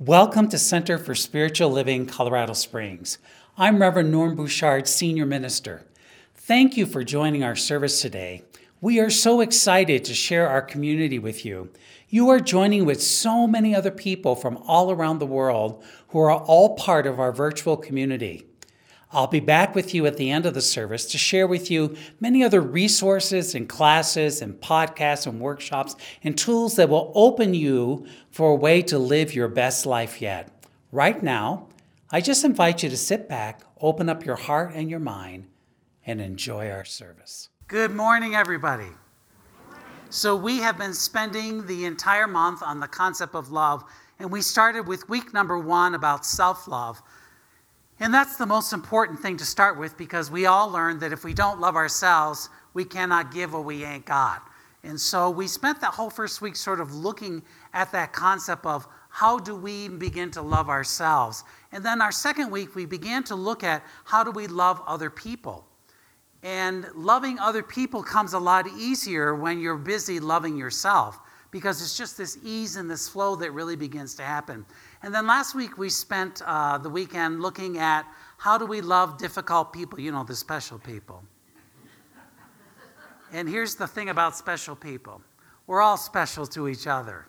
Welcome to Center for Spiritual Living, Colorado Springs. I'm Reverend Norm Bouchard, Senior Minister. Thank you for joining our service today. We are so excited to share our community with you. You are joining with so many other people from all around the world who are all part of our virtual community. I'll be back with you at the end of the service to share with you many other resources and classes and podcasts and workshops and tools that will open you for a way to live your best life yet. Right now, I just invite you to sit back, open up your heart and your mind, and enjoy our service. Good morning, everybody. So, we have been spending the entire month on the concept of love, and we started with week number one about self love. And that's the most important thing to start with because we all learned that if we don't love ourselves, we cannot give what we ain't got. And so we spent that whole first week sort of looking at that concept of how do we begin to love ourselves. And then our second week, we began to look at how do we love other people. And loving other people comes a lot easier when you're busy loving yourself because it's just this ease and this flow that really begins to happen. And then last week we spent uh, the weekend looking at how do we love difficult people, you know, the special people. and here's the thing about special people we're all special to each other.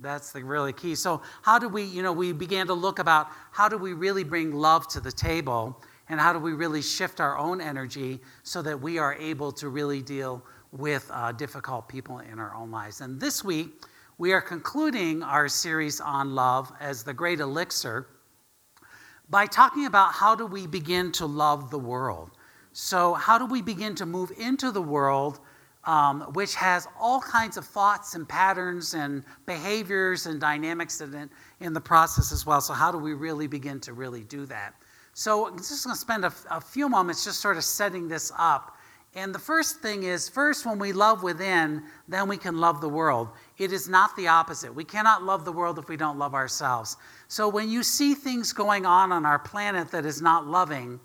That's the really key. So, how do we, you know, we began to look about how do we really bring love to the table and how do we really shift our own energy so that we are able to really deal with uh, difficult people in our own lives. And this week, we are concluding our series on love as the great elixir by talking about how do we begin to love the world. So, how do we begin to move into the world, um, which has all kinds of thoughts and patterns and behaviors and dynamics in in the process as well? So, how do we really begin to really do that? So, I'm just going to spend a, a few moments just sort of setting this up and the first thing is first, when we love within, then we can love the world. It is not the opposite. We cannot love the world if we don't love ourselves. So when you see things going on on our planet that is not loving,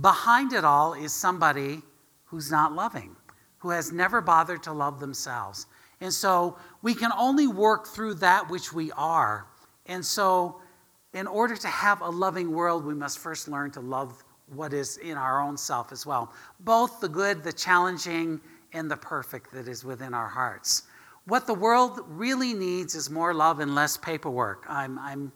behind it all is somebody who's not loving, who has never bothered to love themselves. And so we can only work through that which we are. And so, in order to have a loving world, we must first learn to love what is in our own self as well. Both the good, the challenging, and the perfect that is within our hearts. What the world really needs is more love and less paperwork. I'm, I'm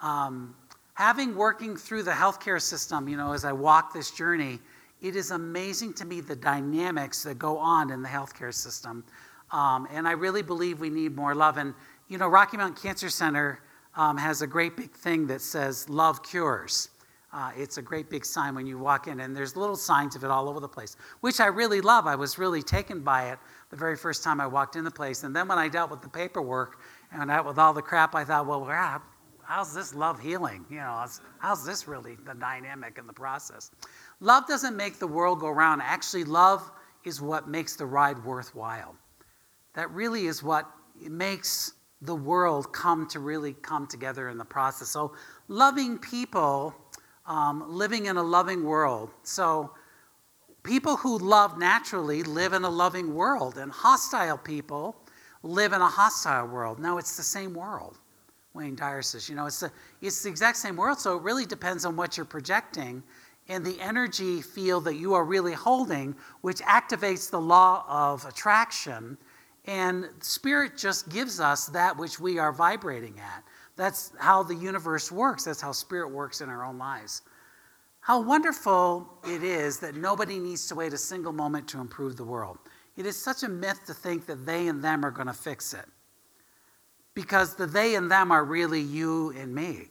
um, having working through the healthcare system, you know, as I walk this journey, it is amazing to me the dynamics that go on in the healthcare system. Um, and I really believe we need more love. And, you know, Rocky Mountain Cancer Center um, has a great big thing that says love cures. Uh, it's a great big sign when you walk in, and there's little signs of it all over the place, which I really love. I was really taken by it the very first time I walked in the place. And then when I dealt with the paperwork and dealt with all the crap, I thought, well, how's this love healing? You know, how's this really the dynamic in the process? Love doesn't make the world go round. Actually, love is what makes the ride worthwhile. That really is what makes the world come to really come together in the process. So, loving people um, living in a loving world. So, people who love naturally live in a loving world, and hostile people live in a hostile world. Now, it's the same world. Wayne Dyer says, you know, it's the, it's the exact same world, so it really depends on what you're projecting and the energy field that you are really holding, which activates the law of attraction. And spirit just gives us that which we are vibrating at. That's how the universe works. That's how spirit works in our own lives. How wonderful it is that nobody needs to wait a single moment to improve the world. It is such a myth to think that they and them are going to fix it. Because the they and them are really you and me.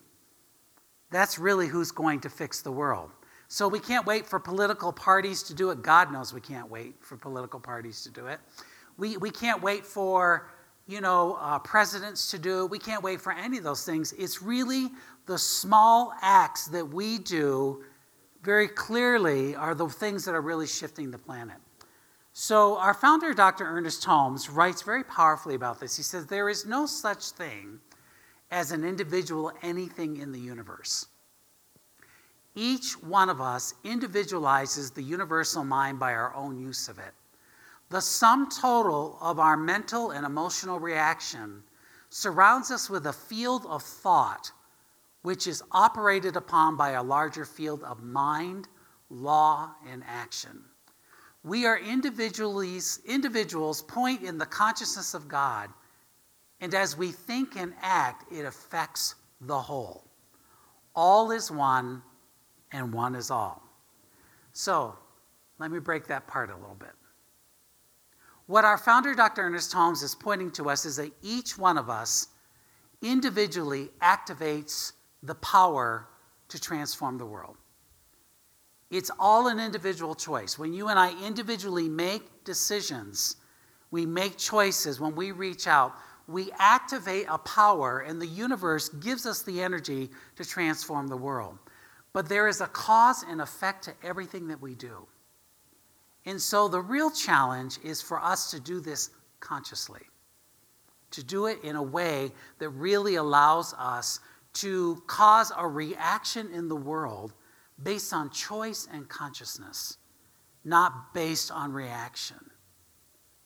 That's really who's going to fix the world. So we can't wait for political parties to do it. God knows we can't wait for political parties to do it. We, we can't wait for you know, uh, presidents to do. It. We can't wait for any of those things. It's really the small acts that we do very clearly are the things that are really shifting the planet. So, our founder, Dr. Ernest Holmes, writes very powerfully about this. He says, There is no such thing as an individual anything in the universe. Each one of us individualizes the universal mind by our own use of it. The sum total of our mental and emotional reaction surrounds us with a field of thought which is operated upon by a larger field of mind, law, and action. We are individuals, individuals point in the consciousness of God, and as we think and act, it affects the whole. All is one, and one is all. So, let me break that part a little bit. What our founder, Dr. Ernest Holmes, is pointing to us is that each one of us individually activates the power to transform the world. It's all an individual choice. When you and I individually make decisions, we make choices, when we reach out, we activate a power, and the universe gives us the energy to transform the world. But there is a cause and effect to everything that we do. And so the real challenge is for us to do this consciously, to do it in a way that really allows us to cause a reaction in the world based on choice and consciousness, not based on reaction,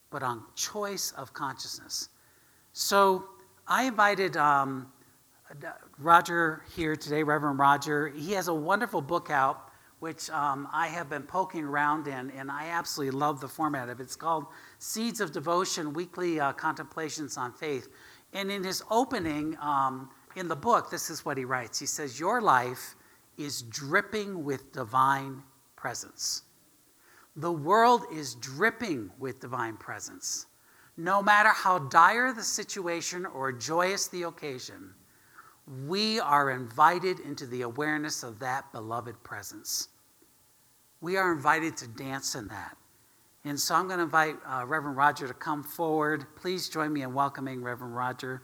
but on choice of consciousness. So I invited um, Roger here today, Reverend Roger. He has a wonderful book out, which um, I have been poking around in, and I absolutely love the format of it. It's called Seeds of Devotion Weekly uh, Contemplations on Faith. And in his opening um, in the book, this is what he writes He says, Your life is dripping with divine presence. The world is dripping with divine presence. No matter how dire the situation or joyous the occasion, we are invited into the awareness of that beloved presence. We are invited to dance in that. And so I'm going to invite uh, Reverend Roger to come forward. Please join me in welcoming Reverend Roger.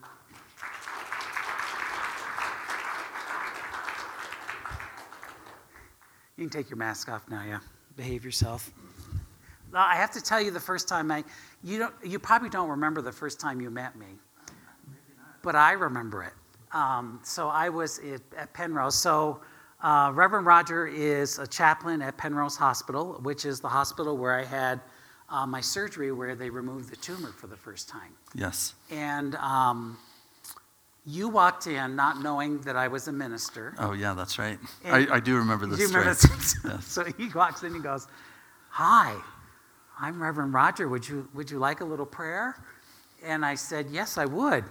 You can take your mask off now, yeah. Behave yourself. I have to tell you the first time I, you, don't, you probably don't remember the first time you met me, but I remember it. Um, so I was at, at Penrose. So uh, Reverend Roger is a chaplain at Penrose Hospital, which is the hospital where I had uh, my surgery where they removed the tumor for the first time. Yes. And um, you walked in not knowing that I was a minister. Oh, yeah, that's right. I, I, do remember this. Do you remember this? yes. So he walks in and goes, Hi, I'm Reverend Roger. Would you, would you like a little prayer? And I said, Yes, I would.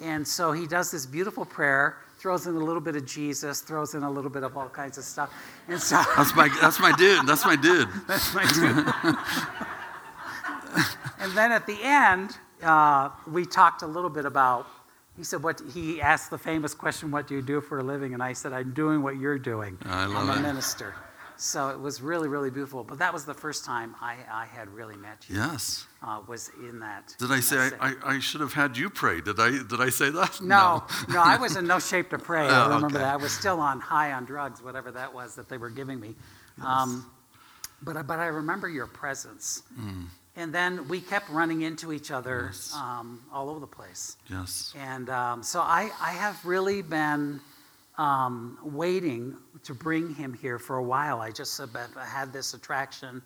And so he does this beautiful prayer, throws in a little bit of Jesus, throws in a little bit of all kinds of stuff. And so that's my that's my dude. That's my dude. that's my dude. and then at the end, uh, we talked a little bit about. He said, "What?" He asked the famous question, "What do you do for a living?" And I said, "I'm doing what you're doing. I love I'm it. a minister." So it was really, really beautiful. But that was the first time I, I had really met you. Yes. Uh, was in that. Did I say I, I, I, should have had you pray? Did I did I say that? No, no, no I was in no shape to pray. I Oh, remember okay. that. I was still on high on drugs, whatever that was that they were giving me. Um, but I- but I remember your presence. Mm. And then we kept running into each other Yes. um, all over the place. Yes. And um, so I, I have really been um, waiting to bring him here for a while. I just have been- had this attraction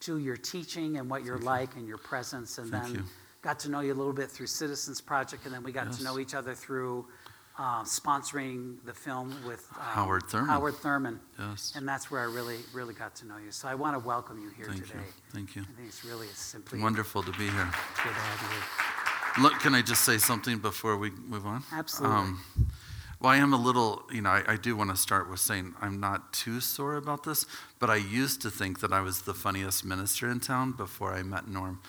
to your teaching and what you're like and your presence, and Thank then you. got to know you a little bit through Citizens Project, and then we got Yes. to know each other through uh, sponsoring the film with um, Howard Thurman. Howard Thurman, Yes. and that's where I really, really got to know you. So I want to welcome you here Thank today. you. Thank you. I think it's really a simply Wonderful to be here. good to have Look, can I just say something before we move on? Um, Absolutely. Well, I am a little, you know, I, I do want to start with saying I'm not too sore about this, but I used to think that I was the funniest minister in town before I met Norm.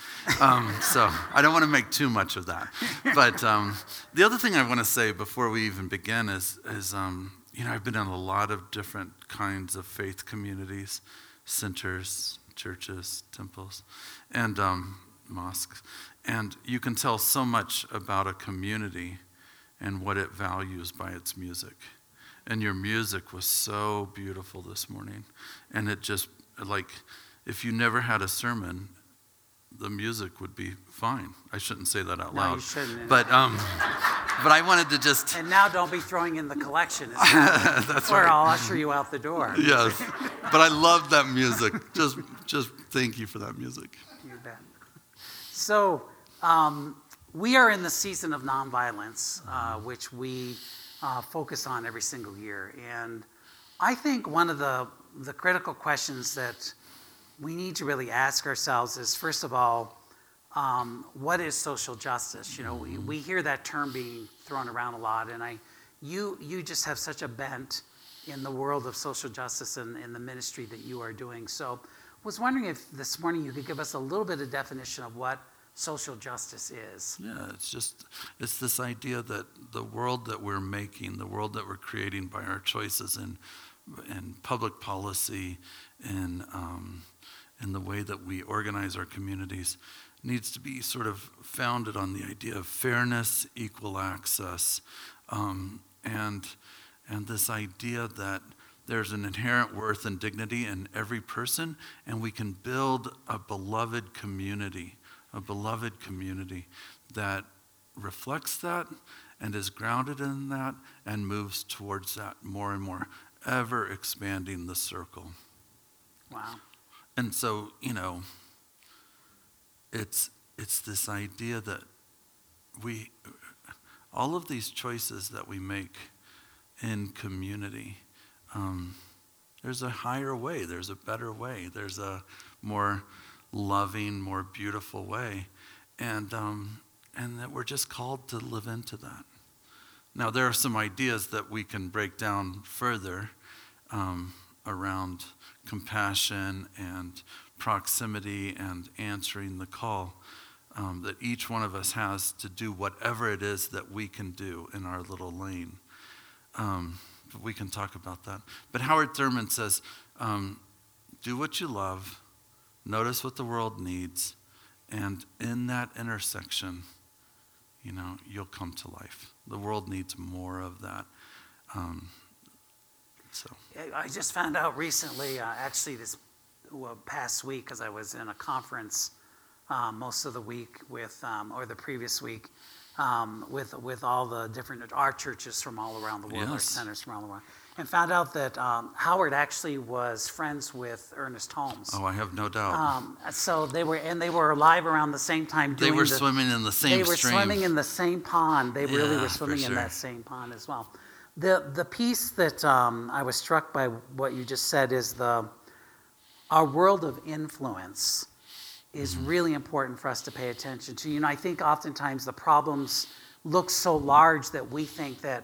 Um, so I don't want to make too much of that. But um, the other thing I want to say before we even begin is, is um, you know, I've been in a lot of different kinds of faith communities, centers, churches, temples, and um, mosques. And you can tell so much about a community and what it values by its music. And your music was so beautiful this morning. And it just, like, if you never had a sermon, the music would be fine. I shouldn't say that out No, loud. you shouldn't. But, um, but I wanted to just, And now don't be throwing in the collection. that's or right. I'll usher you out the door. Yes. But I love that music. Just, just thank you for that music. You bet. So, um, we are in the season of nonviolence, uh, which we uh, focus on every single year. And I think one of the, the critical questions that we need to really ask ourselves is first of all, um, what is social justice? You know, we, we hear that term being thrown around a lot, and I, you, you just have such a bent in the world of social justice and in the ministry that you are doing. So, I was wondering if this morning you could give us a little bit of definition of what social justice is. Yeah, it's just it's this idea that the world that we're making, the world that we're creating by our choices in in public policy, in um, in the way that we organize our communities, needs to be sort of founded on the idea of fairness, equal access, um, and and this idea that there's an inherent worth and dignity in every person, and we can build a beloved community, a beloved community that reflects that and is grounded in that and moves towards that more and more, ever expanding the circle. Wow. And so, you know, it's it's this idea that we all of these choices that we make in community um, there's a higher way there's a better way there's a more loving more beautiful way and um, and that we're just called to live into that now there are some ideas that we can break down further um, around compassion and proximity and answering the call um, that each one of us has to do whatever it is that we can do in our little lane. Um, we can talk about that. But Howard Thurman says, um, do what you love, notice what the world needs, and in that intersection, you know, you'll come to life. The world needs more of that. Um, so. I just found out recently, uh, actually this well, past week, because I was in a conference um, most of the week with, um, or the previous week, um, with with all the different our churches from all around the world, yes. our centers from all around, and found out that um, Howard actually was friends with Ernest Holmes. Oh, I have no doubt. Um, so they were, and they were alive around the same time. they were the, swimming in the same. They were stream. swimming in the same pond. They yeah, really were swimming sure. in that same pond as well. The the piece that um, I was struck by what you just said is the our world of influence is mm-hmm. really important for us to pay attention to. You know, I think oftentimes the problems look so large that we think that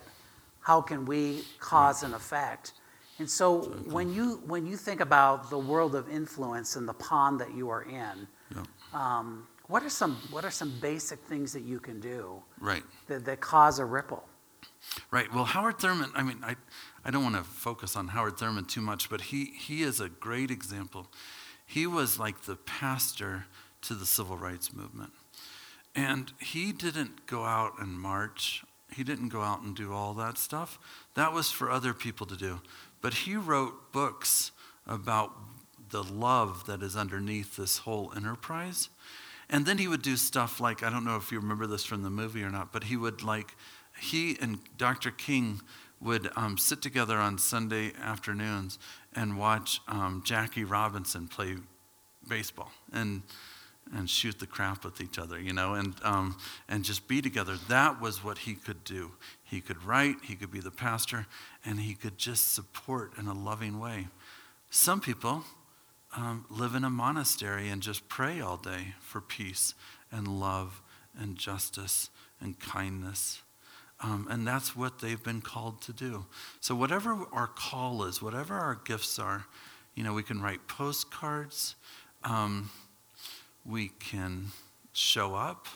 how can we cause an effect? And so when you when you think about the world of influence and the pond that you are in, yeah. um, what are some what are some basic things that you can do right. that, that cause a ripple? Right. Well, Howard Thurman, I mean, I, I don't want to focus on Howard Thurman too much, but he, he is a great example. He was like the pastor to the civil rights movement. And he didn't go out and march, he didn't go out and do all that stuff. That was for other people to do. But he wrote books about the love that is underneath this whole enterprise. And then he would do stuff like I don't know if you remember this from the movie or not, but he would like he and Dr. King would um, sit together on Sunday afternoons and watch um, Jackie Robinson play baseball and and shoot the crap with each other, you know, and um, and just be together. That was what he could do. He could write, he could be the pastor, and he could just support in a loving way. Some people um, live in a monastery and just pray all day for peace and love and justice and kindness um, and that's what they've been called to do. So, whatever our call is, whatever our gifts are, you know, we can write postcards, um, we can show up,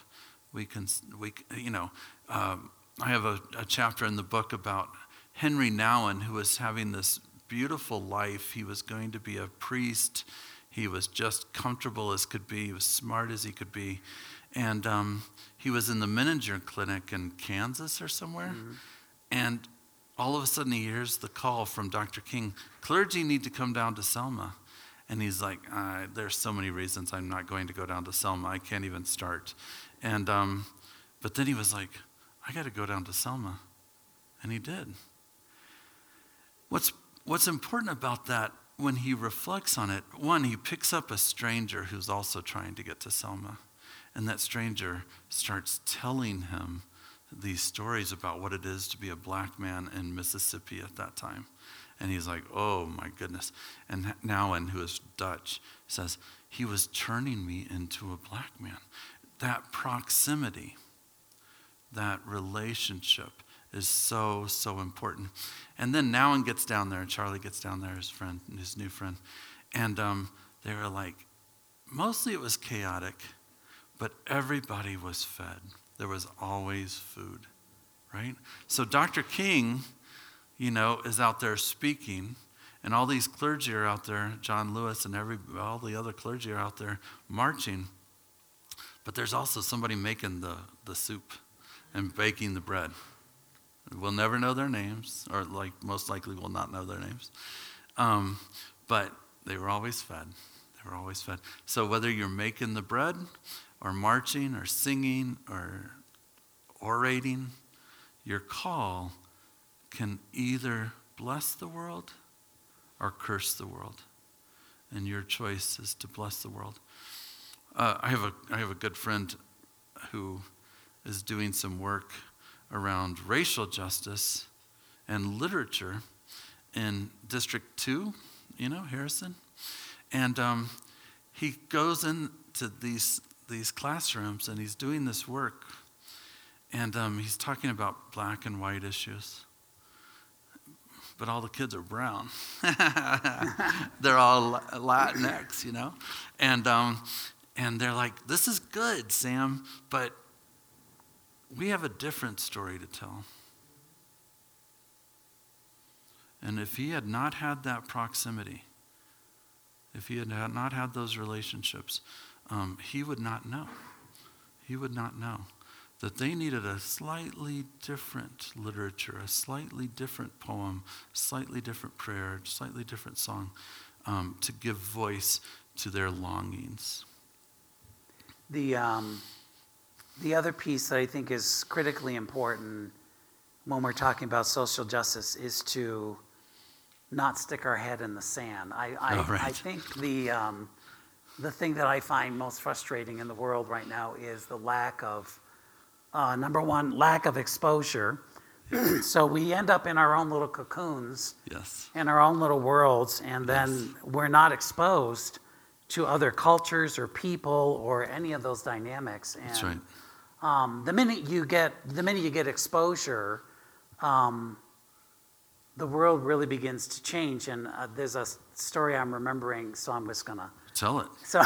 we can, we, you know, um, I have a, a chapter in the book about Henri Nouwen, who was having this beautiful life. He was going to be a priest. He was just comfortable as could be. He was smart as he could be. And um, he was in the Menninger Clinic in Kansas or somewhere. Mm-hmm. And all of a sudden, he hears the call from Dr. King clergy need to come down to Selma. And he's like, uh, There's so many reasons I'm not going to go down to Selma. I can't even start. And, um, but then he was like, I got to go down to Selma. And he did. What's, what's important about that when he reflects on it, one, he picks up a stranger who's also trying to get to Selma. And that stranger starts telling him these stories about what it is to be a black man in Mississippi at that time. And he's like, oh my goodness. And Nouwen, who is Dutch, says, he was turning me into a black man. That proximity, that relationship is so, so important. And then Nouwen gets down there, and Charlie gets down there, his friend, his new friend. And um, they were like, mostly it was chaotic, but everybody was fed. There was always food, right? So Dr. King, you know, is out there speaking, and all these clergy are out there, John Lewis and every, all the other clergy are out there marching. But there's also somebody making the, the soup and baking the bread. We'll never know their names, or like most likely will not know their names. Um, but they were always fed. They were always fed. So whether you're making the bread, or marching, or singing, or orating, your call can either bless the world or curse the world. And your choice is to bless the world. Uh, I, have a, I have a good friend who is doing some work around racial justice and literature in District 2, you know, Harrison. And um, he goes into these, these classrooms and he's doing this work. And um, he's talking about black and white issues. But all the kids are brown. they're all Latinx, you know? And, um, and they're like, this is good, Sam, but we have a different story to tell. And if he had not had that proximity, if he had not had those relationships, um, he would not know. He would not know that they needed a slightly different literature, a slightly different poem, slightly different prayer, slightly different song um, to give voice to their longings. The, um, the other piece that I think is critically important when we're talking about social justice is to not stick our head in the sand. I, I, oh, right. I think the, um, the thing that I find most frustrating in the world right now is the lack of, uh, number one, lack of exposure. so we end up in our own little cocoons, yes. in our own little worlds, and then yes. we're not exposed to other cultures or people or any of those dynamics. And That's right. Um, the minute you get the minute you get exposure, um, the world really begins to change. And uh, there's a story I'm remembering, so I'm just gonna tell it. So.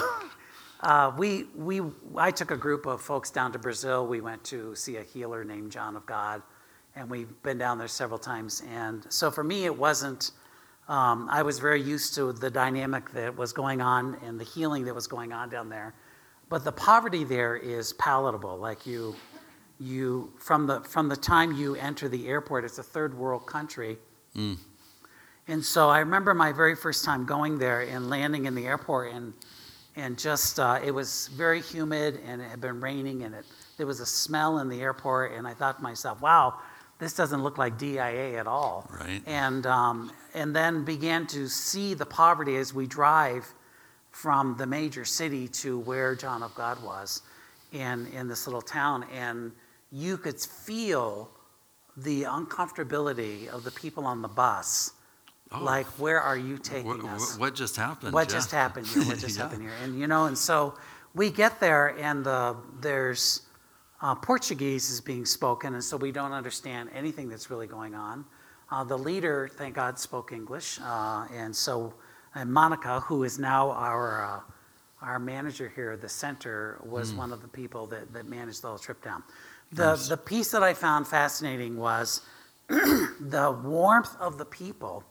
Uh, we, we, I took a group of folks down to Brazil. We went to see a healer named John of God, and we've been down there several times. And so for me, it wasn't, um, I was very used to the dynamic that was going on and the healing that was going on down there. But the poverty there is palatable. Like you, you from the from the time you enter the airport, it's a third world country. Mm. And so I remember my very first time going there and landing in the airport, and and just uh, it was very humid and it had been raining, and it there was a smell in the airport, and I thought to myself, wow. This doesn't look like DIA at all. Right. And, um, and then began to see the poverty as we drive from the major city to where John of God was in, in this little town. And you could feel the uncomfortability of the people on the bus. Oh. Like, where are you taking what, us? What just happened? What yeah. just happened here? What just yeah. happened here? And you know, and so we get there, and the, there's uh, Portuguese is being spoken, and so we don't understand anything that's really going on. Uh, the leader, thank God, spoke English, uh, and so and Monica, who is now our, uh, our manager here at the center, was mm. one of the people that, that managed the whole trip down. The, nice. the piece that I found fascinating was the warmth of the people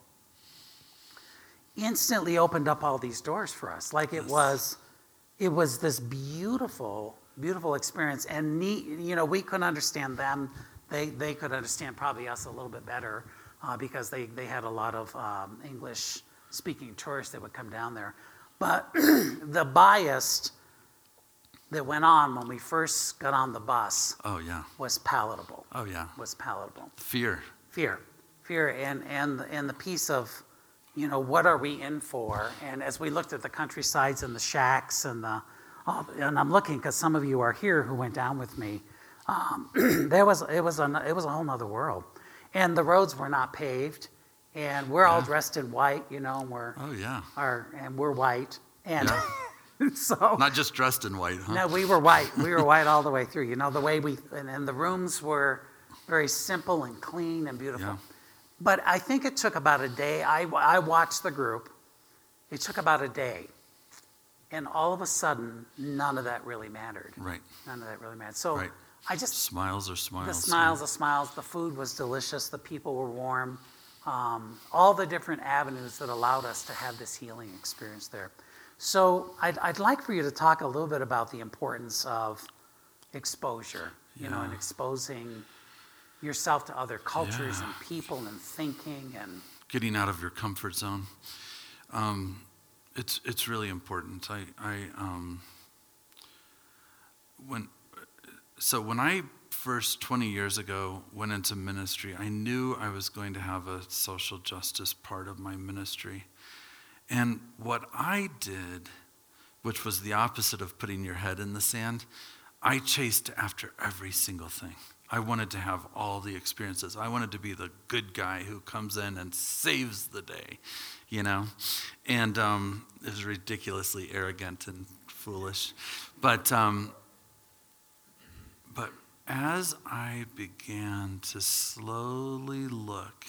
instantly opened up all these doors for us. Like it was, it was this beautiful, beautiful experience. And neat, you know, we couldn't understand them. They, they could understand probably us a little bit better uh, because they, they had a lot of um, English speaking tourists that would come down there. But the bias that went on when we first got on the bus oh yeah was palatable oh yeah was palatable fear fear fear and and and the piece of you know what are we in for and as we looked at the countrysides and the shacks and the oh, and i'm looking because some of you are here who went down with me um, there was it was a it was a whole other world, and the roads were not paved, and we're all dressed in white, you know, and we're Oh, yeah. our and we're white, and so Not just dressed in white, huh? no, we were white. We were white all the way through. You know, the way we, and, and the rooms were very simple and clean and beautiful. Yeah. But I think it took about a day. I, I watched the group. It took about a day. And all of a sudden, none of that really mattered. Right. None of that really mattered. So Right. I just, Smiles are smiles. the smiles, the smiles, the food was delicious, the people were warm, um, all the different avenues that allowed us to have this healing experience there. So I'd, I'd like for you to talk a little bit about the importance of exposure, you know, and exposing yourself to other cultures Yeah. and people and thinking and Getting out of your comfort zone. Um, it's, it's really important. I, I, um, when, so when I first 20 years ago went into ministry, I knew I was going to have a social justice part of my ministry. And what I did, which was the opposite of putting your head in the sand, I chased after every single thing. I wanted to have all the experiences. I wanted to be the good guy who comes in and saves the day, you know? And um, it was ridiculously arrogant and foolish. But, um, but as I began to slowly look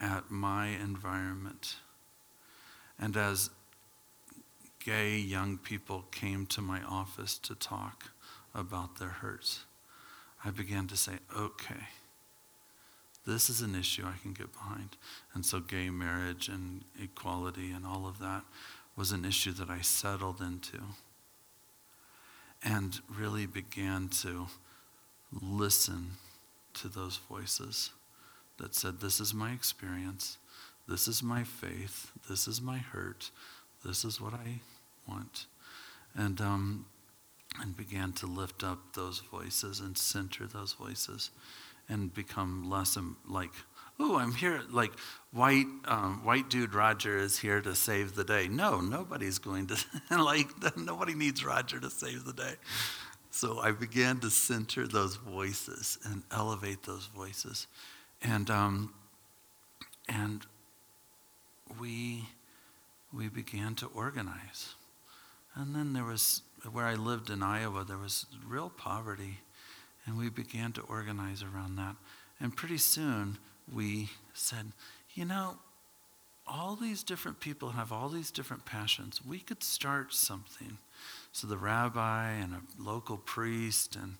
at my environment, and as gay young people came to my office to talk about their hurts, I began to say, okay, this is an issue I can get behind. And so, gay marriage and equality and all of that was an issue that I settled into and really began to listen to those voices that said, This is my experience, this is my faith, this is my hurt, this is what I want. And, um, and began to lift up those voices and center those voices and become less like, oh, I'm here, like white, um, white dude Roger is here to save the day. No, nobody's going to, like, nobody needs Roger to save the day. So I began to center those voices and elevate those voices. And, um, and we, we began to organize. And then there was, where I lived in Iowa, there was real poverty. And we began to organize around that. And pretty soon we said, you know, all these different people have all these different passions. We could start something. So the rabbi and a local priest and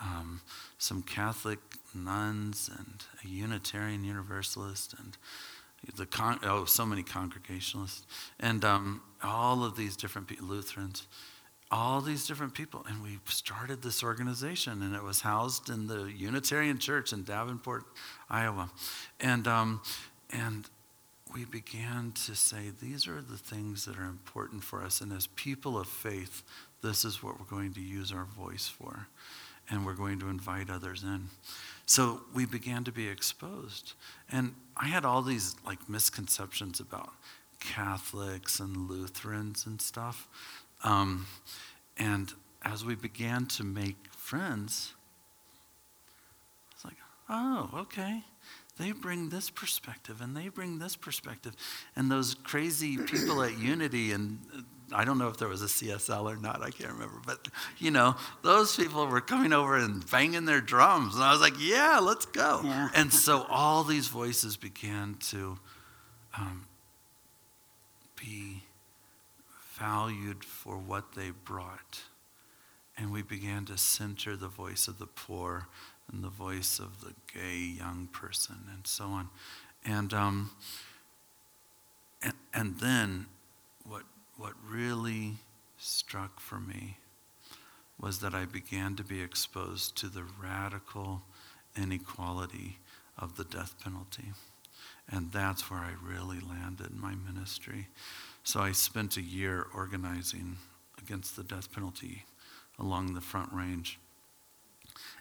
um, some Catholic nuns and a Unitarian Universalist and the con- oh so many Congregationalists and um, all of these different people, Lutherans, all these different people, and we started this organization, and it was housed in the Unitarian Church in Davenport, Iowa, and um, and we began to say, these are the things that are important for us. And as people of faith, this is what we're going to use our voice for. And we're going to invite others in. So we began to be exposed. And I had all these like misconceptions about Catholics and Lutherans and stuff. Um, and as we began to make friends, it's like, oh, okay they bring this perspective and they bring this perspective. And those crazy people at Unity, and I don't know if there was a CSL or not, I can't remember, but you know, those people were coming over and banging their drums. And I was like, yeah, let's go. Yeah. And so all these voices began to um, be valued for what they brought. And we began to center the voice of the poor and the voice of the gay young person and so on. And, um, and, and then what, what really struck for me was that I began to be exposed to the radical inequality of the death penalty. And that's where I really landed my ministry. So I spent a year organizing against the death penalty along the Front Range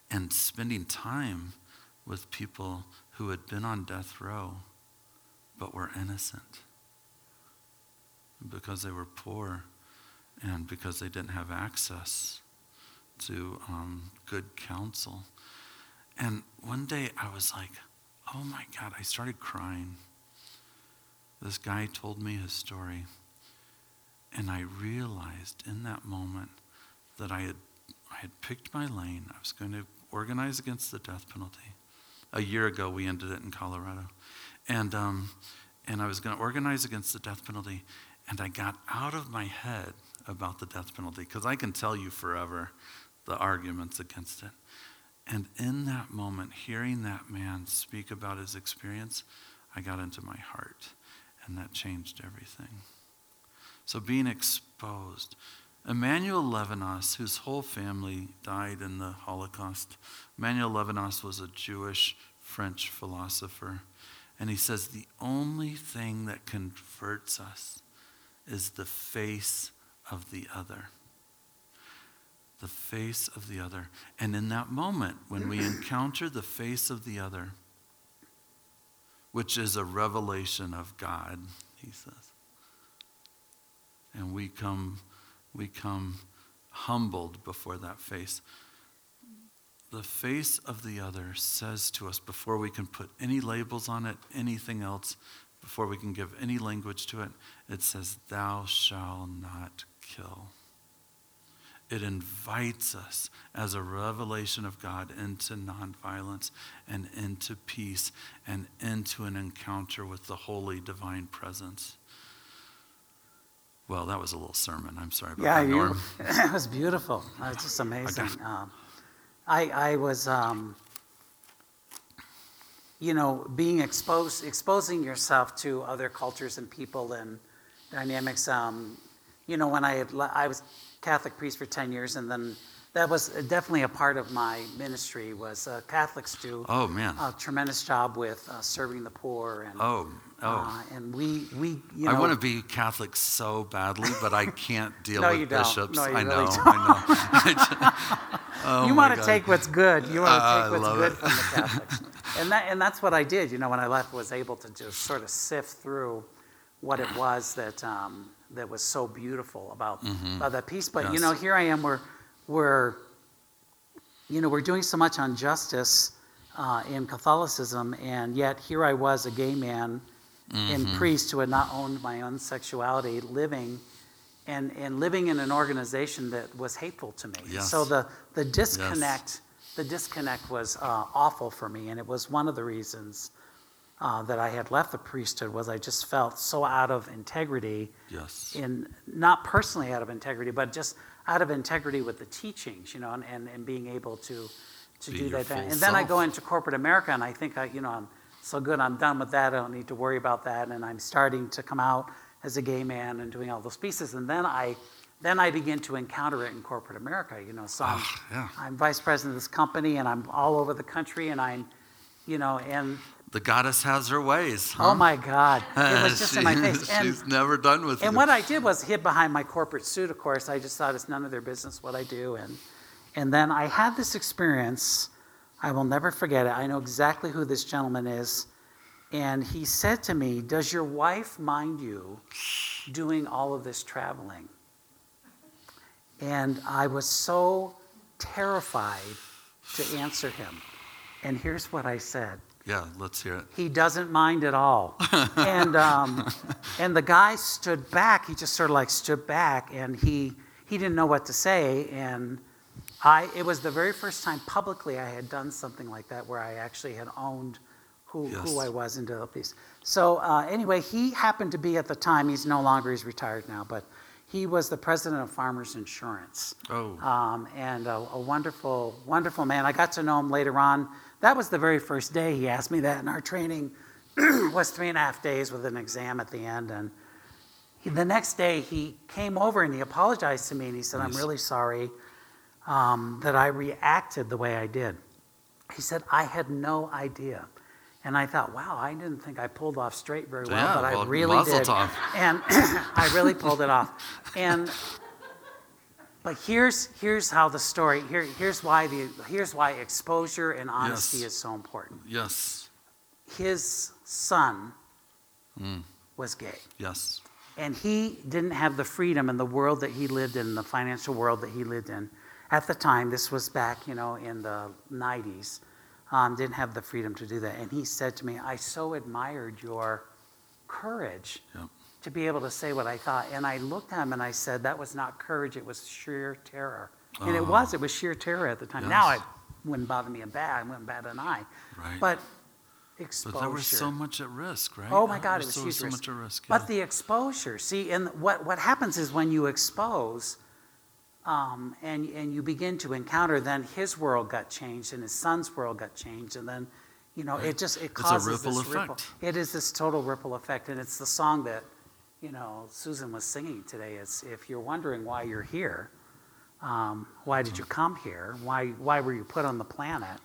and spending time with people who had been on death row but were innocent because they were poor and because they didn't have access to um, good counsel. And one day I was like, oh my God, I started crying. This guy told me his story. And I realized in that moment that I had, I had picked my lane. I was going to organize against the death penalty. A year ago, we ended it in Colorado. And, um, and I was going to organize against the death penalty. And I got out of my head about the death penalty because I can tell you forever the arguments against it. And in that moment, hearing that man speak about his experience, I got into my heart, and that changed everything. So, being exposed. Emmanuel Levinas, whose whole family died in the Holocaust, Emmanuel Levinas was a Jewish French philosopher. And he says the only thing that converts us is the face of the other the face of the other. And in that moment, when we encounter the face of the other, which is a revelation of God, he says, and we come, we come humbled before that face. The face of the other says to us before we can put any labels on it, anything else, before we can give any language to it, it says, Thou shalt not kill it invites us as a revelation of God into nonviolence and into peace and into an encounter with the holy divine presence. Well, that was a little sermon. I'm sorry about yeah, that, Norm. You, it was beautiful. It was just amazing. Um, I, I was, um, you know, being exposed, exposing yourself to other cultures and people and dynamics. Um, you know, when I had, I was Catholic priest for 10 years, and then that was definitely a part of my ministry was uh, Catholics do oh, man. a tremendous job with uh, serving the poor. And, oh, oh. Uh, and we, we you know, I want to be Catholic so badly, but I can't deal no, with bishops. No, you I, really know, don't. I know. oh, you want to take what's good. You want to take what's good it. from the Catholics. and, that, and that's what I did. You know, when I left, was able to just sort of sift through what it was that um, that was so beautiful about, mm-hmm. about that piece. But yes. you know, here I am. We're we're you know we're doing so much on justice uh, in Catholicism, and yet here I was, a gay man mm-hmm. and priest who had not owned my own sexuality, living. And, and living in an organization that was hateful to me. Yes. So the, the disconnect yes. the disconnect was uh, awful for me, and it was one of the reasons uh, that I had left the priesthood was I just felt so out of integrity. Yes. In not personally out of integrity, but just out of integrity with the teachings, you know, and, and, and being able to to Be do that. And then I go into corporate America, and I think I, you know, I'm so good. I'm done with that. I don't need to worry about that. And I'm starting to come out as a gay man and doing all those pieces. And then I then I begin to encounter it in corporate America. You know, so I'm, oh, yeah. I'm vice president of this company, and I'm all over the country, and I'm, you know, and the goddess has her ways. Oh huh? Oh my God. It was just she, in my face. And, she's never done with me. And you. what I did was hid behind my corporate suit, of course. I just thought it's none of their business what I do. And, and then I had this experience. I will never forget it. I know exactly who this gentleman is. And he said to me, Does your wife mind you doing all of this traveling? And I was so terrified to answer him. And here's what I said yeah, let's hear it. He doesn't mind at all. and, um, and the guy stood back. He just sort of like stood back and he, he didn't know what to say. And I, it was the very first time publicly I had done something like that where I actually had owned who, yes. who I was into the piece. So uh, anyway, he happened to be at the time, he's no longer, he's retired now, but he was the president of Farmers Insurance. Oh. Um, and a, a wonderful, wonderful man. I got to know him later on that was the very first day he asked me that, and our training was three and a half days with an exam at the end. And he, the next day, he came over and he apologized to me, and he said. "I'm really sorry um, that I reacted the way I did." He said, "I had no idea." And I thought, wow, I didn't think I pulled off straight very well, yeah, but well, I really did. And I really pulled it off. And but here's, here's how the story, here, here's, why the, here's why exposure and honesty yes. is so important. Yes. His son mm. was gay. Yes. And he didn't have the freedom in the world that he lived in, the financial world that he lived in. at the time, this was back, you know, in the 90s, um, didn't have the freedom to do that. And he said to me, I so admired your courage Yep. To be able to say what I thought. And I looked at him and I said, that was not courage, it was sheer terror. And it Oh. was, it was sheer terror at the time. Now Yes. it wouldn't bother me a bad, it wouldn't bat an eye. Right. But exposure. But there was so much at risk, right? Oh my God, there it was so, huge so much at risk. But the exposure, see, and what, what happens is when you expose um, and, and you begin to encounter, then his world got changed and his son's world got changed. And then, you know, it just, it a causes ripple this ripple. effect. It is this total ripple effect. And it's the song that, you know, Susan was singing today. It's if you're wondering why you're here, um, why did you come here? Why, why were you put on the planet?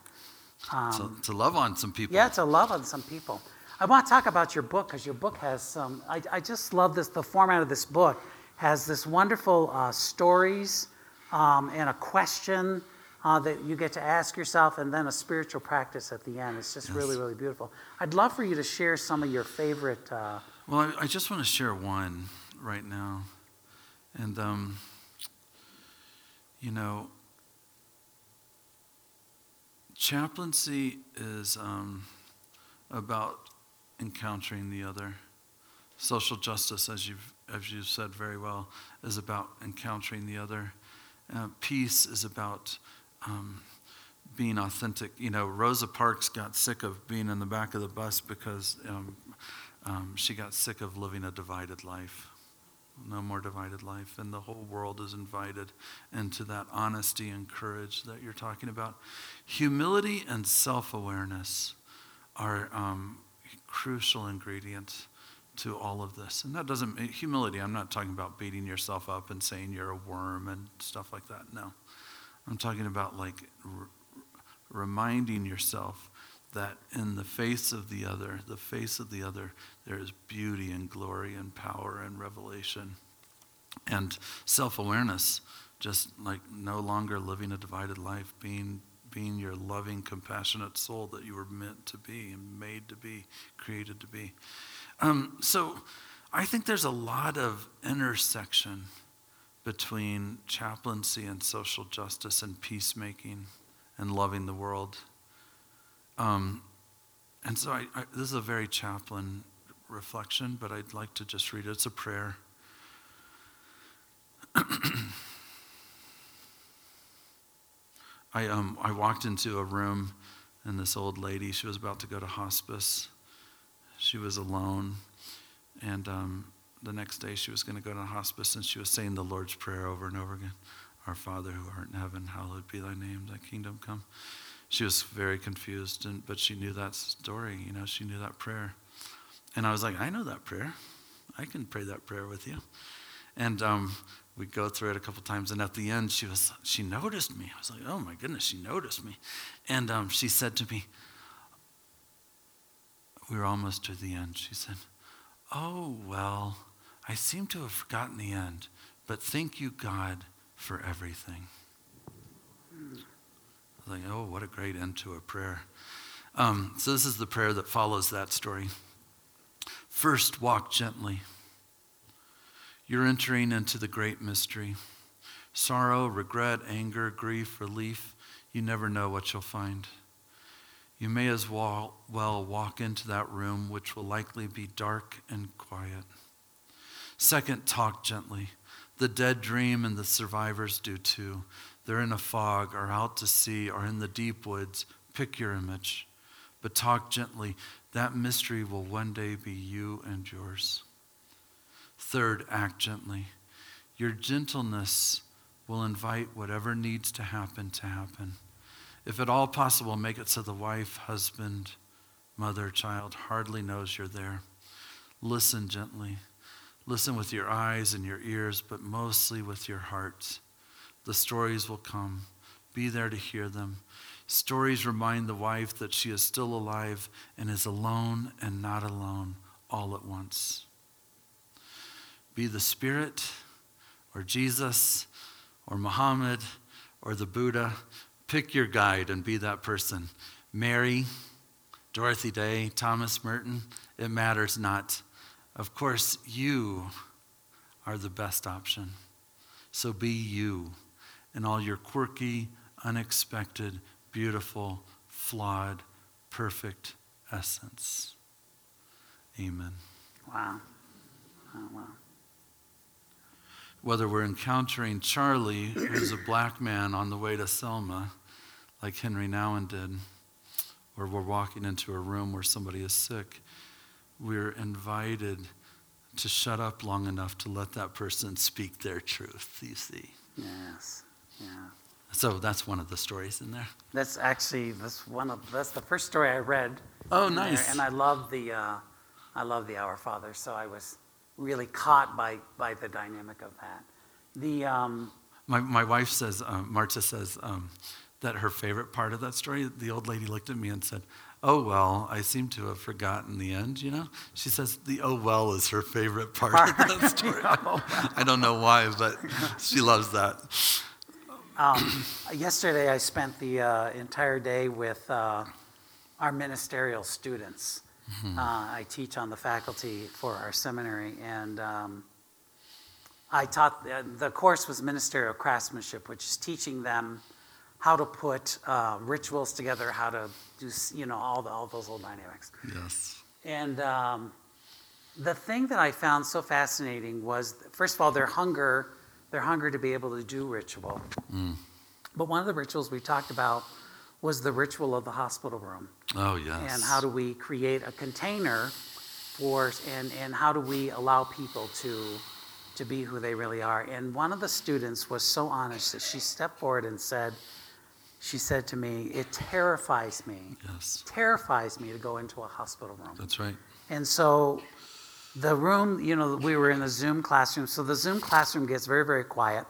to, to love on some people. Yeah, to love on some people. I want to talk about your book because your book has some. I, I just love this. The format of this book has this wonderful uh, stories um, and a question uh, that you get to ask yourself, and then a spiritual practice at the end. It's just really, really beautiful. I'd love for you to share some of your favorite. Uh, Well, I, I just want to share one right now. And, um, you know, chaplaincy is um, about encountering the other. Social justice, as you've, as you've said very well, is about encountering the other. Uh, peace is about um, being authentic. You know, Rosa Parks got sick of being in the back of the bus because um, um, she got sick of living a divided life. No more divided life. And the whole world is invited into that honesty and courage that you're talking about. Humility and self awareness are um, crucial ingredients to all of this. And that doesn't, mean humility, I'm not talking about beating yourself up and saying you're a worm and stuff like that. No. I'm talking about like r- reminding yourself that in the face of the other, the face of the other, there is beauty and glory and power and revelation. And self awareness, just like no longer living a divided life, being, being your loving, compassionate soul that you were meant to be and made to be, created to be. Um, so I think there's a lot of intersection between chaplaincy and social justice and peacemaking and loving the world. Um, and so I, I, this is a very chaplain reflection, but I'd like to just read it. It's a prayer. I, um, I walked into a room, and this old lady, she was about to go to hospice. She was alone. And um, the next day, she was going to go to hospice, and she was saying the Lord's Prayer over and over again Our Father who art in heaven, hallowed be thy name, thy kingdom come. She was very confused, and, but she knew that story, you know, she knew that prayer. And I was like, I know that prayer. I can pray that prayer with you. And um, we go through it a couple times, and at the end, she was she noticed me. I was like, oh my goodness, she noticed me. And um, she said to me, we were almost to the end. She said, oh, well, I seem to have forgotten the end, but thank you, God, for everything. I was like, oh, what a great end to a prayer. Um, so, this is the prayer that follows that story. First, walk gently. You're entering into the great mystery sorrow, regret, anger, grief, relief. You never know what you'll find. You may as well, well walk into that room, which will likely be dark and quiet. Second, talk gently. The dead dream and the survivors do too. They're in a fog, or out to sea, or in the deep woods. Pick your image, but talk gently. That mystery will one day be you and yours. Third, act gently. Your gentleness will invite whatever needs to happen to happen. If at all possible, make it so the wife, husband, mother, child hardly knows you're there. Listen gently. Listen with your eyes and your ears, but mostly with your heart. The stories will come. Be there to hear them. Stories remind the wife that she is still alive and is alone and not alone all at once. Be the Spirit or Jesus or Muhammad or the Buddha. Pick your guide and be that person. Mary, Dorothy Day, Thomas Merton, it matters not. Of course, you are the best option. So be you in all your quirky, unexpected, beautiful, flawed, perfect essence. Amen. Wow. Oh, wow. Whether we're encountering Charlie, who's a black man on the way to Selma, like Henri Nouwen did, or we're walking into a room where somebody is sick, we're invited to shut up long enough to let that person speak their truth, you see. Yes. Yeah. So that's one of the stories in there. That's actually that's one of that's the first story I read. Oh, in there, nice. And I love the uh, I love the Our Father, so I was really caught by by the dynamic of that. The um, My, my wife says, um, Marta says, um, that her favorite part of that story, the old lady looked at me and said, Oh, well, I seem to have forgotten the end, you know? She says the oh, well is her favorite part of that story. I don't know why, but she loves that. Um, yesterday I spent the uh, entire day with uh, our ministerial students. Uh, I teach on the faculty for our seminary, and um, I taught uh, the course was ministerial craftsmanship, which is teaching them how to put uh, rituals together, how to do you know all the, all those old dynamics. Yes. And um, the thing that I found so fascinating was, first of all, their hunger, their hunger to be able to do ritual. Mm. But one of the rituals we talked about was the ritual of the hospital room, Oh, yes. and how do we create a container for, and and how do we allow people to to be who they really are. And one of the students was so honest that she stepped forward and said, she said to me, "It terrifies me, Yes. terrifies me to go into a hospital room." That's right. And so the room, you know, we were in the Zoom classroom. So the Zoom classroom gets very, very quiet.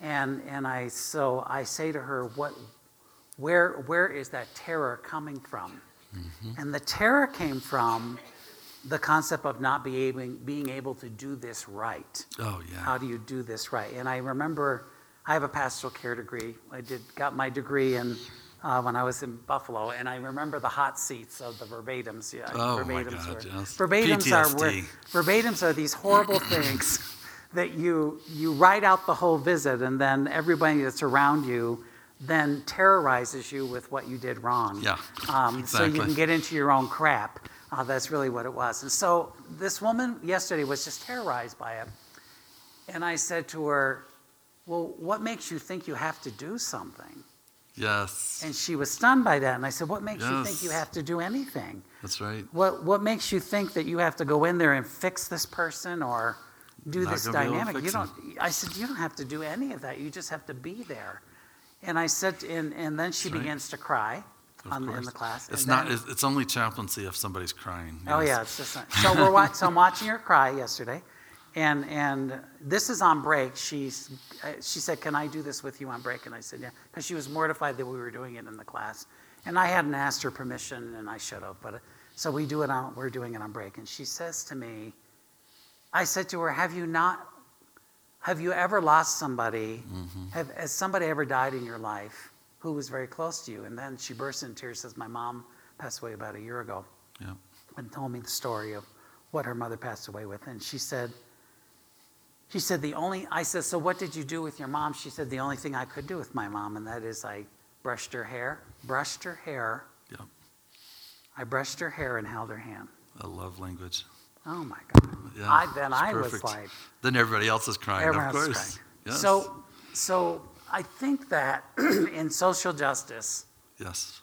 And, and I, so I say to her, what, where, where is that terror coming from? Mm-hmm. And the terror came from the concept of not be able, being able to do this right. Oh, yeah. How do you do this right? And I remember I have a pastoral care degree. I did got my degree in uh, when I was in Buffalo, and I remember the hot seats of the verbatims. Yeah, Oh, my verbatims God, were, yes. verbatims are where- verbatims are these horrible things that you you write out the whole visit, and then everybody that's around you then terrorizes you with what you did wrong. Yeah, Um, So you can get into your own crap. Uh, that's really what it was. And so this woman yesterday was just terrorized by it. And I said to her, Well, what makes you think you have to do something? Yes. And she was stunned by that. And I said, What makes you think you have to do anything? That's right. What, what makes you think that you have to go in there and fix this person or do Not this gonna be able to dynamic? You don't, I said, You don't have to do any of that. You just have to be there. And I said, and, and then she right. begins to cry on, in the class. It's not. then- It's, only chaplaincy if somebody's crying. Oh yeah, it's just not. so we're watch, so I'm watching her cry yesterday, and and this is on break. She's uh, she said, "Can I do this with you on break?" And I said, "Yeah," because she was mortified that we were doing it in the class, and I hadn't asked her permission, and I should have. But uh, so we do it on we're doing it on break, and she says to me, I said to her, "Have you not? Have you ever lost somebody? Have has somebody ever died in your life who was very close to you?" And then she bursts into tears. Says, "My mom passed away about a year ago." Yeah. and told me the story of what her mother passed away with. And she said, she said, the only, I said, so what did you do with your mom? She said, the only thing I could do with my mom, and that is I brushed her hair, brushed her hair. Yep. I brushed her hair and held her hand. A love language. Oh my God. Yeah. I, then I was like, Then everybody else is crying. everyone of course. crying. Yes. So, so I think that in social justice, Yes.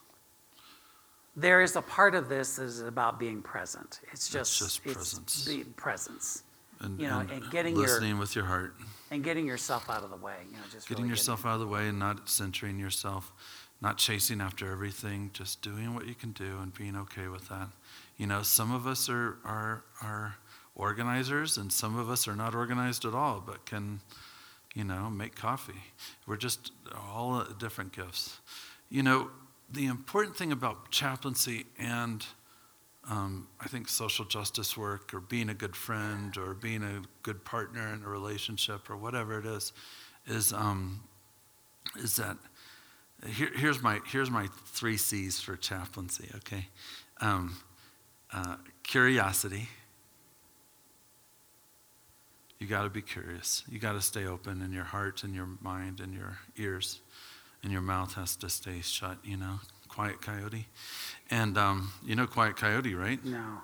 there is a part of this that is about being present. It's just, just it's presence. being presence. And, You know, and and getting your- listening with your heart. and getting yourself out of the way. You know, just getting really yourself out of the way and not centering yourself, not chasing after everything, just doing what you can do and being okay with that. You know, some of us are are are organizers and some of us are not organized at all, but can, you know, make coffee. We're just all uh, different gifts. You know, the important thing about chaplaincy and um, I think social justice work or being a good friend or being a good partner in a relationship or whatever it is, is, um, is that here, here's, my, here's my three C's for chaplaincy, okay? Um, uh, curiosity. You got to be curious. You got to stay open in your heart and your mind and your ears, and your mouth has to stay shut. You know, quiet coyote. And um, you know, quiet coyote, right? No.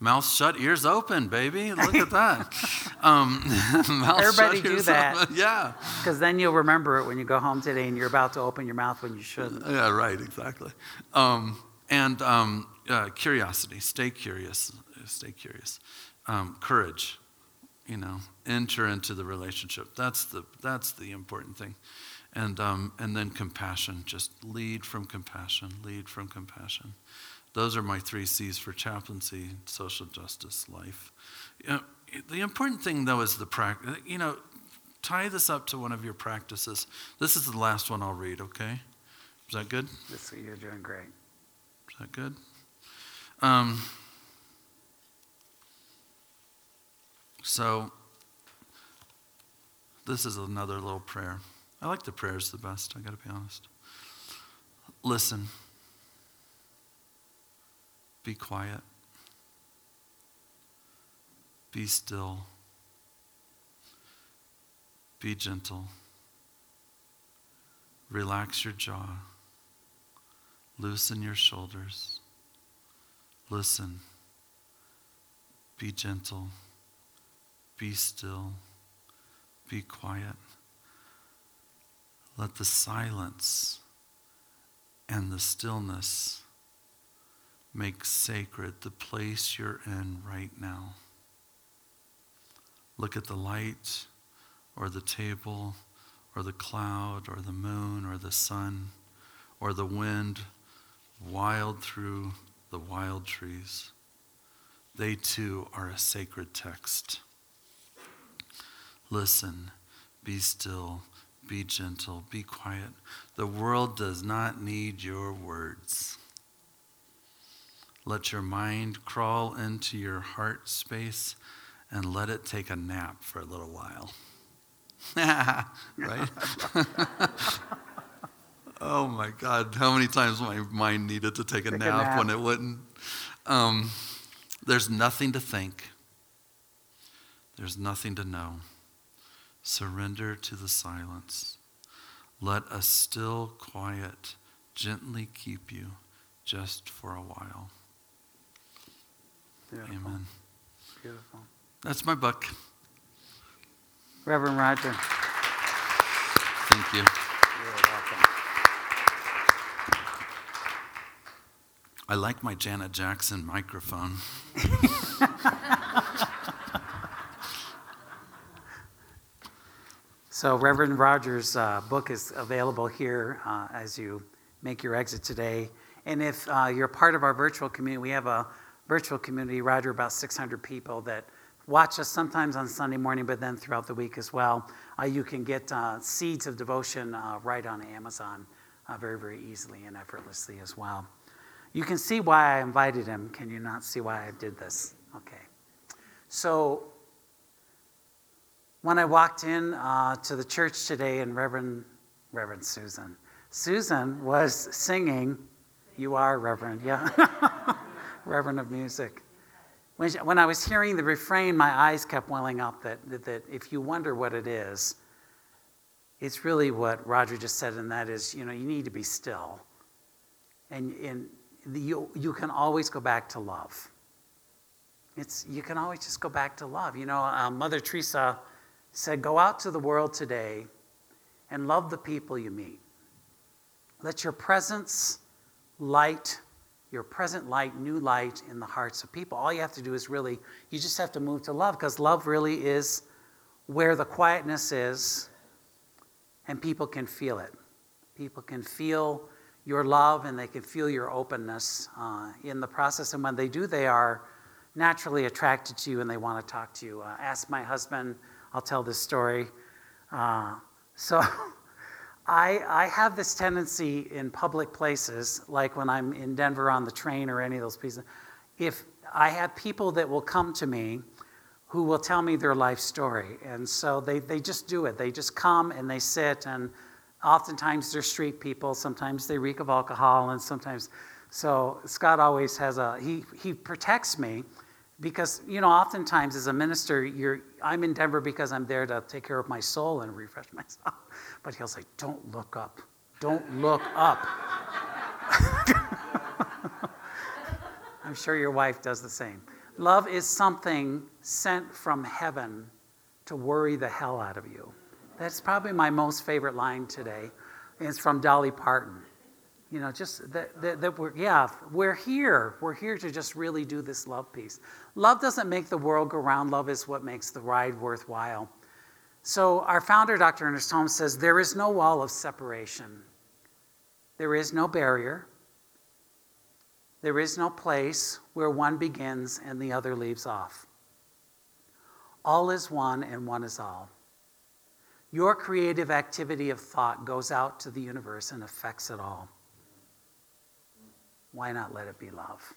Mouth shut, ears open, baby. Look at that. Um, Everybody shut, do that. Open. Yeah. Because then you'll remember it when you go home today and you're about to open your mouth when you shouldn't. Yeah, right, exactly. Um, and um, uh, curiosity, stay curious, stay curious. Um, courage, you know, enter into the relationship. That's the, that's the important thing. And, um, and then compassion, just lead from compassion, lead from compassion. Those are my three C's for chaplaincy, social justice, life. You know, the important thing, though, is the practice. You know, tie this up to one of your practices. This is the last one I'll read, okay? Is that good? This, you're doing great. Is that good? Um, so, this is another little prayer. I like the prayers the best, I got to be honest. Listen. Be quiet. Be still. Be gentle. Relax your jaw. Loosen your shoulders. Listen. Be gentle. Be still. Be quiet. Let the silence and the stillness make sacred the place you're in right now. Look at the light or the table or the cloud or the moon or the sun or the wind wild through the wild trees. They too are a sacred text. Listen, be still, be gentle, be quiet. The world does not need your words. Let your mind crawl into your heart space and let it take a nap for a little while. right? oh my God, how many times my mind needed to take a, take nap, a nap, when it wouldn't? Um, there's nothing to think, there's nothing to know. Surrender to the silence. Let a still quiet gently keep you just for a while. Beautiful. Amen. Beautiful. That's my book. Reverend Roger. Thank you. You're welcome. I like my Janet Jackson microphone. so, Reverend Rogers' uh, book is available here uh, as you make your exit today. And if uh, you're part of our virtual community, we have a virtual community, Roger, about 600 people that watch us sometimes on Sunday morning, but then throughout the week as well. Uh, you can get uh, Seeds of Devotion uh, right on Amazon very, very easily and effortlessly as well. You can see why I invited him. Can you not see why I did this? Okay. So, when I walked in uh, to the church today, and Reverend, Reverend Susan, Susan was singing, You Are Reverend, yeah. Reverend of Music. When, she, when I was hearing the refrain, my eyes kept welling up that, that, that if you wonder what it is, it's really what Roger just said, and that is, you know, you need to be still. And, and you, you can always go back to love. It's, you can always just go back to love. You know, uh, Mother Teresa said, Go out to the world today and love the people you meet. Let your presence light your present light, new light in the hearts of people. All you have to do is really, you just have to move to love because love really is where the quietness is and people can feel it. People can feel your love and they can feel your openness uh, in the process. And when they do, they are naturally attracted to you and they want to talk to you. Uh, ask my husband, I'll tell this story. Uh, so, I, I have this tendency in public places, like when I'm in Denver on the train or any of those places, if I have people that will come to me who will tell me their life story. And so they, they just do it. They just come and they sit, and oftentimes they're street people. Sometimes they reek of alcohol, and sometimes. So Scott always has a, he, he protects me because you know oftentimes as a minister you're i'm in denver because i'm there to take care of my soul and refresh myself but he'll say don't look up. Don't look up. I'm sure your wife does the same. Love is something sent from heaven to worry the hell out of you. That's probably my most favorite line today. It's from dolly parton. You know, just that, that, that, we're, yeah, we're here. We're here to just really do this love piece. Love doesn't make the world go round, love is what makes the ride worthwhile. So, our founder, Dr. Ernest Holmes, says there is no wall of separation, there is no barrier, there is no place where one begins and the other leaves off. All is one and one is all. Your creative activity of thought goes out to the universe and affects it all why not let it be love?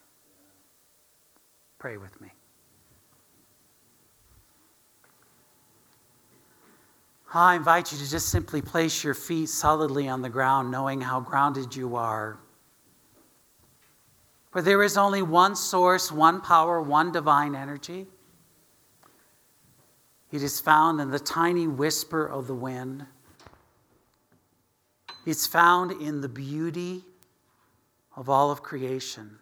Pray with me. I invite you to just simply place your feet solidly on the ground, knowing how grounded you are. For there is only one source, one power, one divine energy. It is found in the tiny whisper of the wind. It's found in the beauty of all of creation.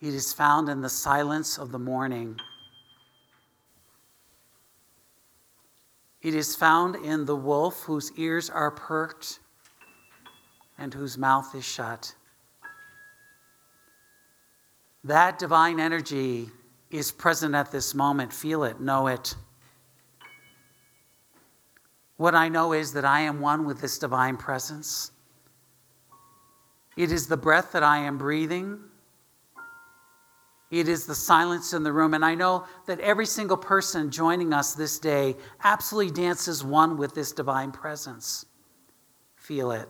It is found in the silence of the morning. It is found in the wolf whose ears are perked and whose mouth is shut. That divine energy is present at this moment. Feel it, know it. What I know is that I am one with this divine presence. It is the breath that I am breathing. It is the silence in the room. And I know that every single person joining us this day absolutely dances one with this divine presence. Feel it,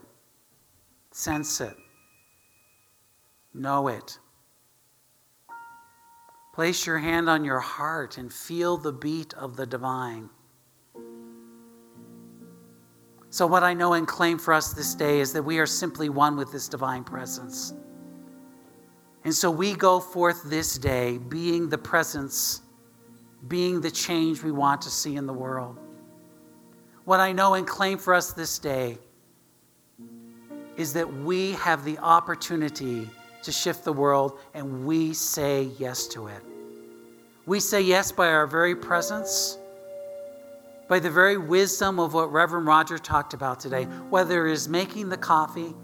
sense it, know it. Place your hand on your heart and feel the beat of the divine. So, what I know and claim for us this day is that we are simply one with this divine presence. And so we go forth this day being the presence, being the change we want to see in the world. What I know and claim for us this day is that we have the opportunity to shift the world and we say yes to it. We say yes by our very presence by the very wisdom of what Reverend Roger talked about today, whether it is making the coffee,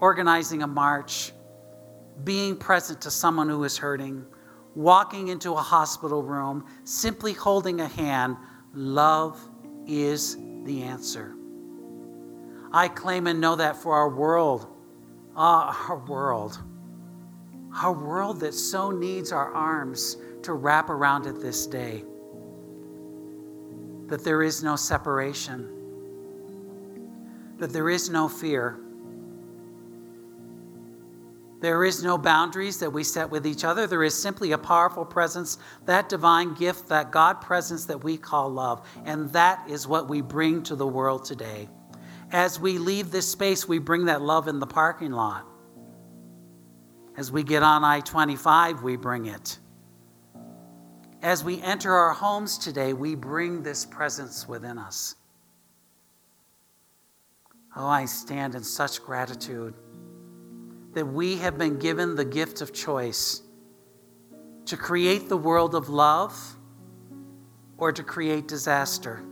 organizing a march, being present to someone who is hurting, walking into a hospital room, simply holding a hand, love is the answer. I claim and know that for our world, uh, our world, our world that so needs our arms to wrap around it this day that there is no separation, that there is no fear. There is no boundaries that we set with each other. There is simply a powerful presence, that divine gift, that God presence that we call love. And that is what we bring to the world today. As we leave this space, we bring that love in the parking lot. As we get on I 25, we bring it. As we enter our homes today, we bring this presence within us. Oh, I stand in such gratitude that we have been given the gift of choice to create the world of love or to create disaster.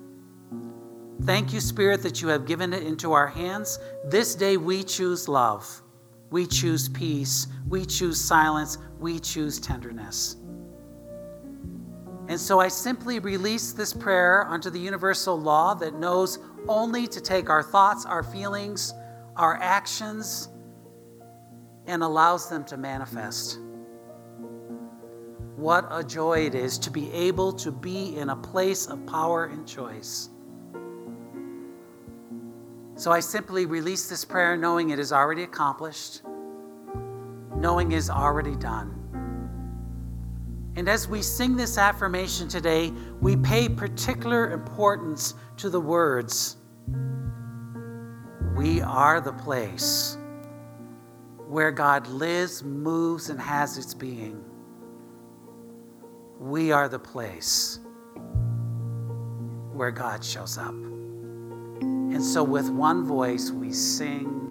Thank you, Spirit, that you have given it into our hands. This day we choose love, we choose peace, we choose silence, we choose tenderness. And so I simply release this prayer unto the universal law that knows only to take our thoughts, our feelings, our actions, and allows them to manifest. What a joy it is to be able to be in a place of power and choice. So I simply release this prayer knowing it is already accomplished, knowing it is already done. And as we sing this affirmation today, we pay particular importance to the words We are the place where God lives, moves, and has its being. we are the place where God shows up. And so, with one voice, we sing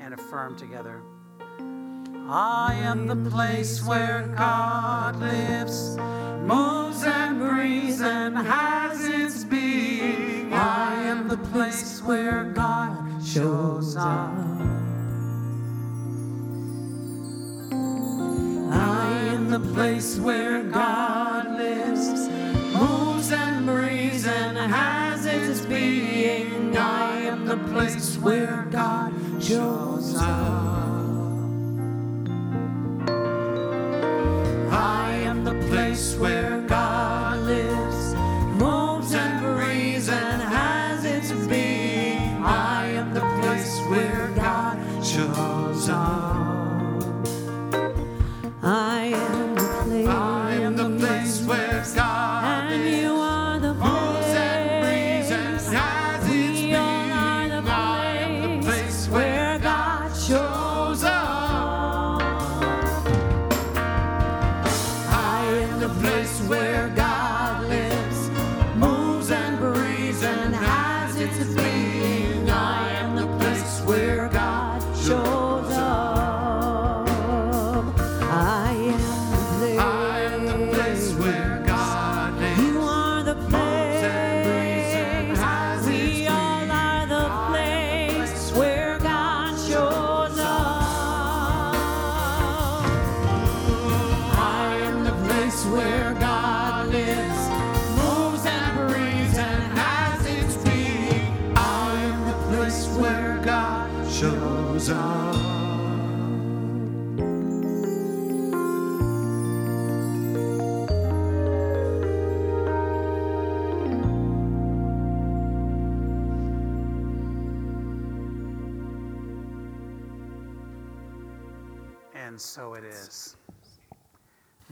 and affirm together I am the place where God lives, moves and breathes and has its being. I am the place where God shows up. I am the place where God lives, moves and breathes and has its being. I am the place where God shows up. I am the place where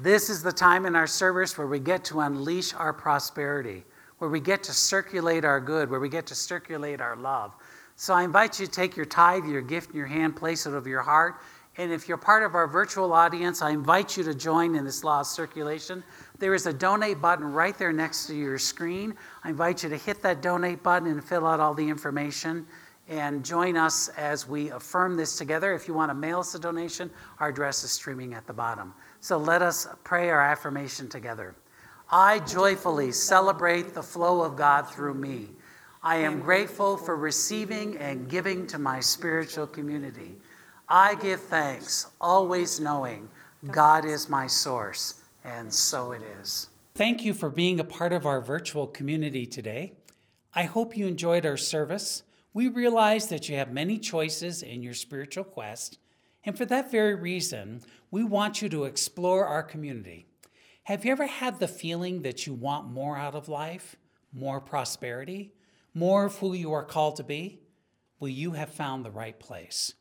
This is the time in our service where we get to unleash our prosperity, where we get to circulate our good, where we get to circulate our love. So I invite you to take your tithe, your gift in your hand, place it over your heart. And if you're part of our virtual audience, I invite you to join in this law of circulation. There is a donate button right there next to your screen. I invite you to hit that donate button and fill out all the information and join us as we affirm this together. If you want to mail us a donation, our address is streaming at the bottom. So let us pray our affirmation together. I joyfully celebrate the flow of God through me. I am grateful for receiving and giving to my spiritual community. I give thanks, always knowing God is my source, and so it is. Thank you for being a part of our virtual community today. I hope you enjoyed our service. We realize that you have many choices in your spiritual quest, and for that very reason, we want you to explore our community. Have you ever had the feeling that you want more out of life, more prosperity, more of who you are called to be? Well, you have found the right place.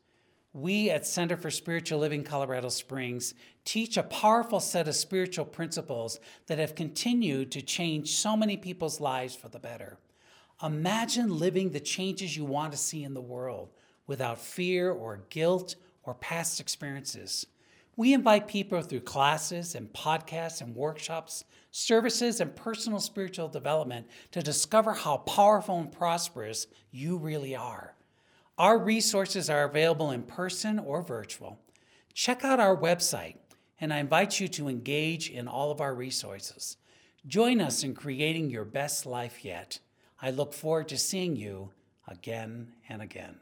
We at Center for Spiritual Living Colorado Springs teach a powerful set of spiritual principles that have continued to change so many people's lives for the better. Imagine living the changes you want to see in the world without fear or guilt or past experiences. We invite people through classes and podcasts and workshops, services, and personal spiritual development to discover how powerful and prosperous you really are. Our resources are available in person or virtual. Check out our website, and I invite you to engage in all of our resources. Join us in creating your best life yet. I look forward to seeing you again and again.